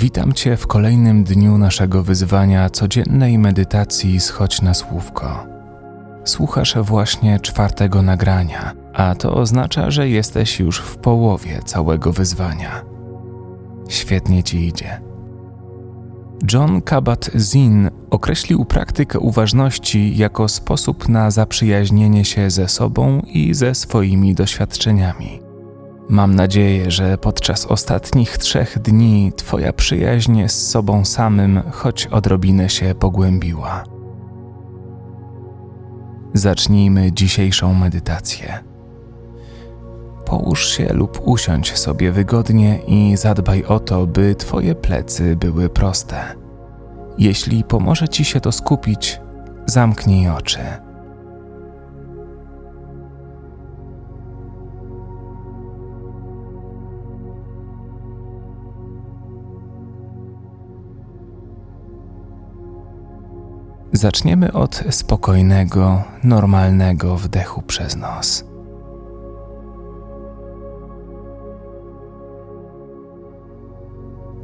Witam Cię w kolejnym dniu naszego wyzwania codziennej medytacji Schodź na Słówko. Słuchasz właśnie czwartego nagrania, a to oznacza, że jesteś już w połowie całego wyzwania. Świetnie Ci idzie. John Kabat-Zinn określił praktykę uważności jako sposób na zaprzyjaźnienie się ze sobą i ze swoimi doświadczeniami. Mam nadzieję, że podczas ostatnich trzech dni Twoja przyjaźń z sobą samym choć odrobinę się pogłębiła. Zacznijmy dzisiejszą medytację. Połóż się lub usiądź sobie wygodnie i zadbaj o to, by Twoje plecy były proste. Jeśli pomoże Ci się to skupić, zamknij oczy. Zaczniemy od spokojnego, normalnego wdechu przez nos.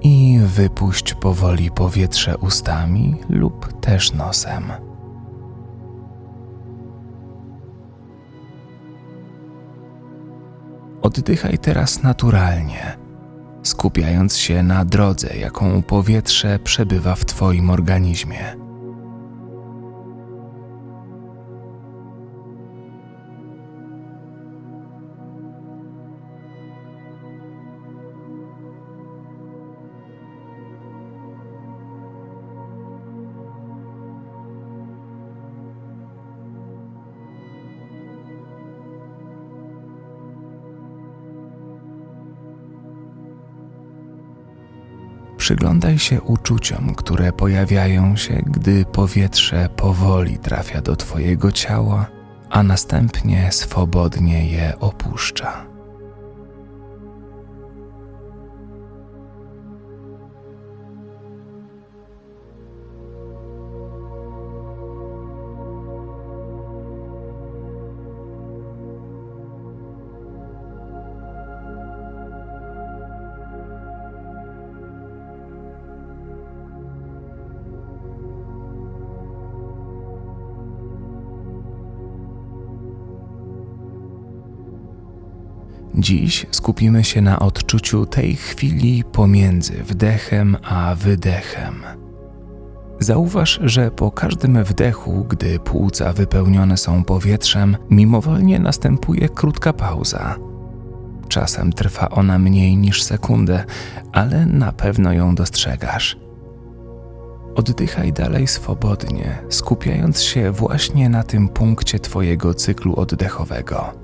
I wypuść powoli powietrze ustami lub też nosem. Oddychaj teraz naturalnie, skupiając się na drodze, jaką powietrze przebywa w Twoim organizmie. Przyglądaj się uczuciom, które pojawiają się, gdy powietrze powoli trafia do Twojego ciała, a następnie swobodnie je opuszcza. Dziś skupimy się na odczuciu tej chwili pomiędzy wdechem a wydechem. Zauważ, że po każdym wdechu, gdy płuca wypełnione są powietrzem, mimowolnie następuje krótka pauza. Czasem trwa ona mniej niż sekundę, ale na pewno ją dostrzegasz. Oddychaj dalej swobodnie, skupiając się właśnie na tym punkcie Twojego cyklu oddechowego.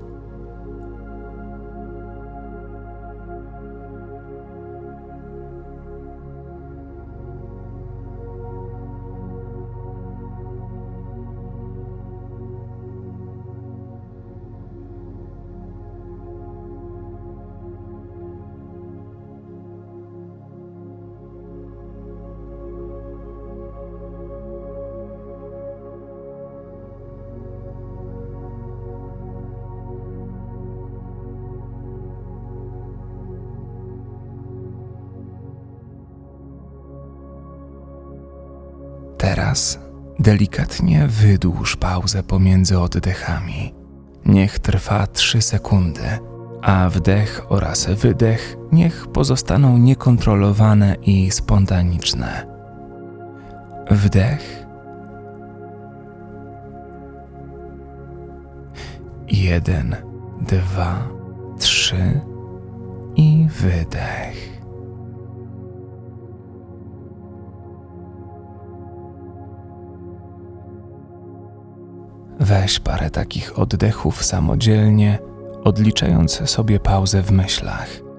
Teraz delikatnie wydłuż pauzę pomiędzy oddechami. Niech trwa 3 sekundy, a wdech oraz wydech niech pozostaną niekontrolowane i spontaniczne. Wdech. Jeden, dwa, trzy i wydech. Weź parę takich oddechów samodzielnie, odliczając sobie pauzę w myślach.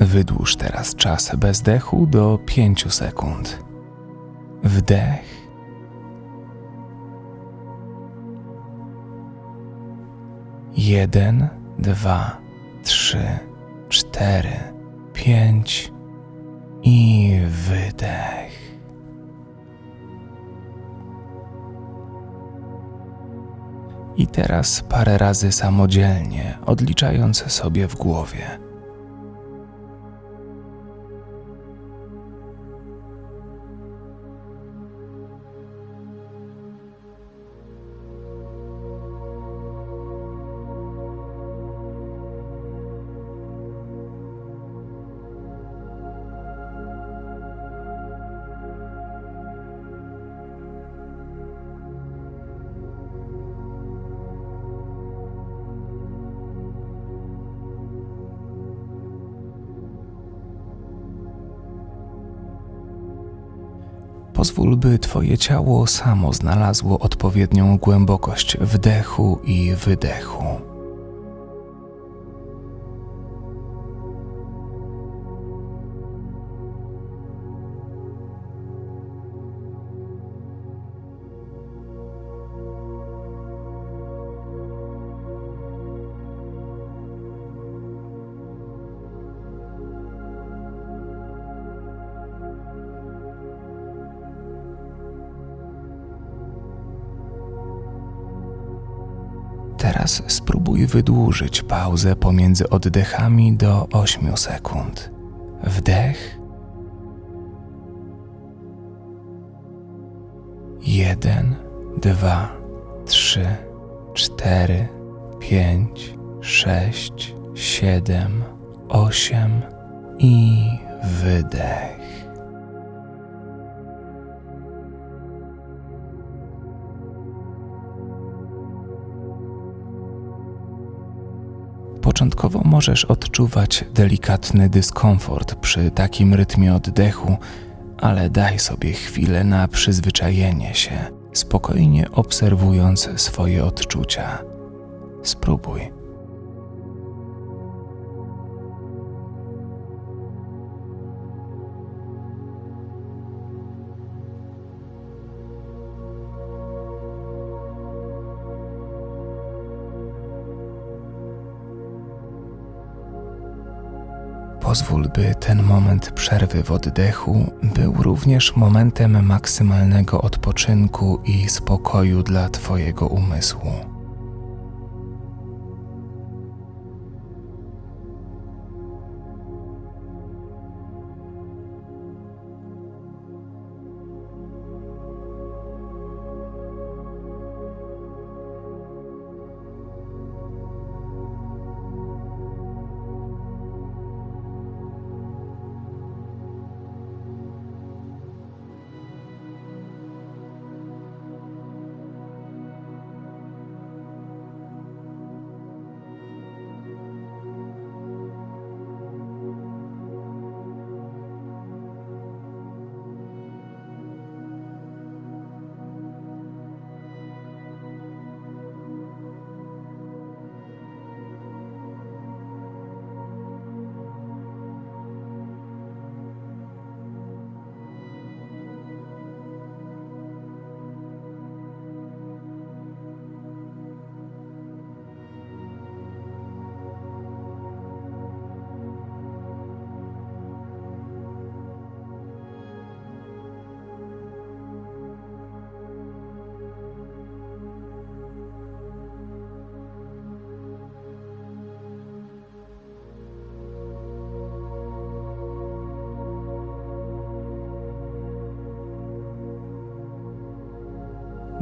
Wydłuż teraz czas bezdechu do 5 sekund. Wdech. Jeden, dwa, trzy, cztery, pięć i wydech. I teraz parę razy samodzielnie, odliczając sobie w głowie. Pozwól, by Twoje ciało samo znalazło odpowiednią głębokość wdechu i wydechu. Teraz spróbuj wydłużyć pauzę pomiędzy oddechami do 8 sekund. Wdech. Jeden, dwa, trzy, cztery, pięć, sześć, siedem, osiem i wydech. Początkowo możesz odczuwać delikatny dyskomfort przy takim rytmie oddechu, ale daj sobie chwilę na przyzwyczajenie się, spokojnie obserwując swoje odczucia. Spróbuj. Pozwól, by ten moment przerwy w oddechu był również momentem maksymalnego odpoczynku i spokoju dla Twojego umysłu.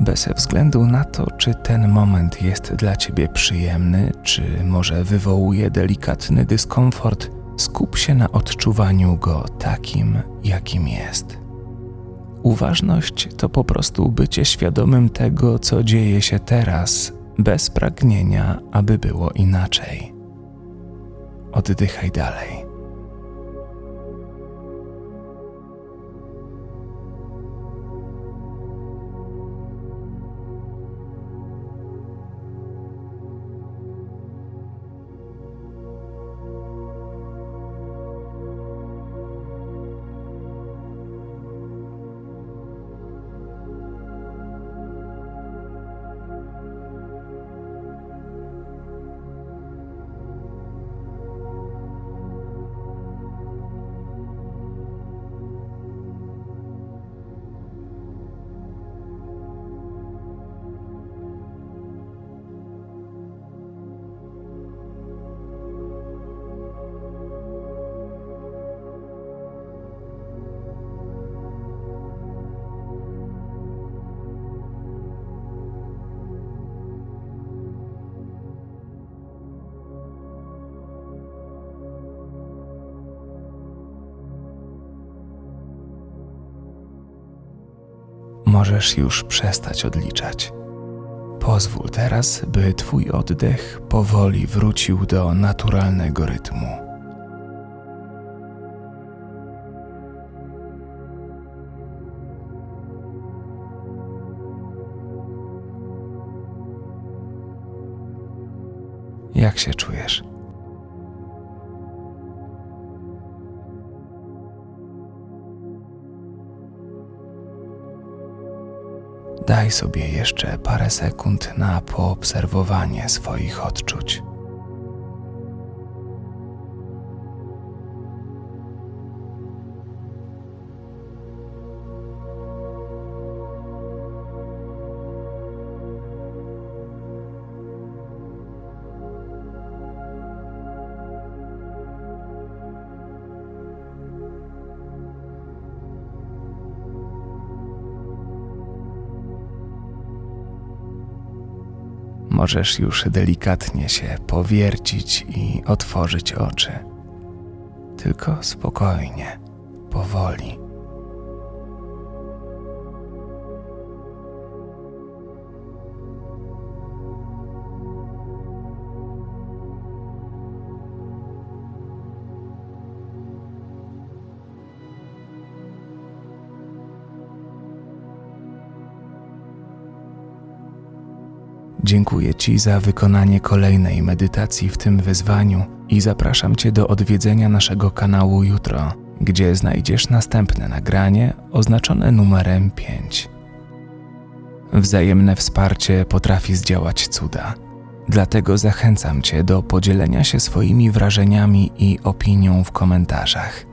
Bez względu na to, czy ten moment jest dla ciebie przyjemny, czy może wywołuje delikatny dyskomfort, skup się na odczuwaniu go takim, jakim jest. Uważność to po prostu bycie świadomym tego, co dzieje się teraz, bez pragnienia, aby było inaczej. Oddychaj dalej. Możesz już przestać odliczać. Pozwól teraz, by Twój oddech powoli wrócił do naturalnego rytmu. Jak się czujesz? Daj sobie jeszcze parę sekund na poobserwowanie swoich odczuć. Możesz już delikatnie się powiercić i otworzyć oczy. Tylko spokojnie, powoli. Dziękuję Ci za wykonanie kolejnej medytacji w tym wyzwaniu i zapraszam Cię do odwiedzenia naszego kanału jutro, gdzie znajdziesz następne nagranie oznaczone numerem 5. Wzajemne wsparcie potrafi zdziałać cuda. Dlatego zachęcam Cię do podzielenia się swoimi wrażeniami i opinią w komentarzach.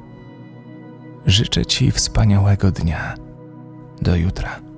Życzę Ci wspaniałego dnia. Do jutra.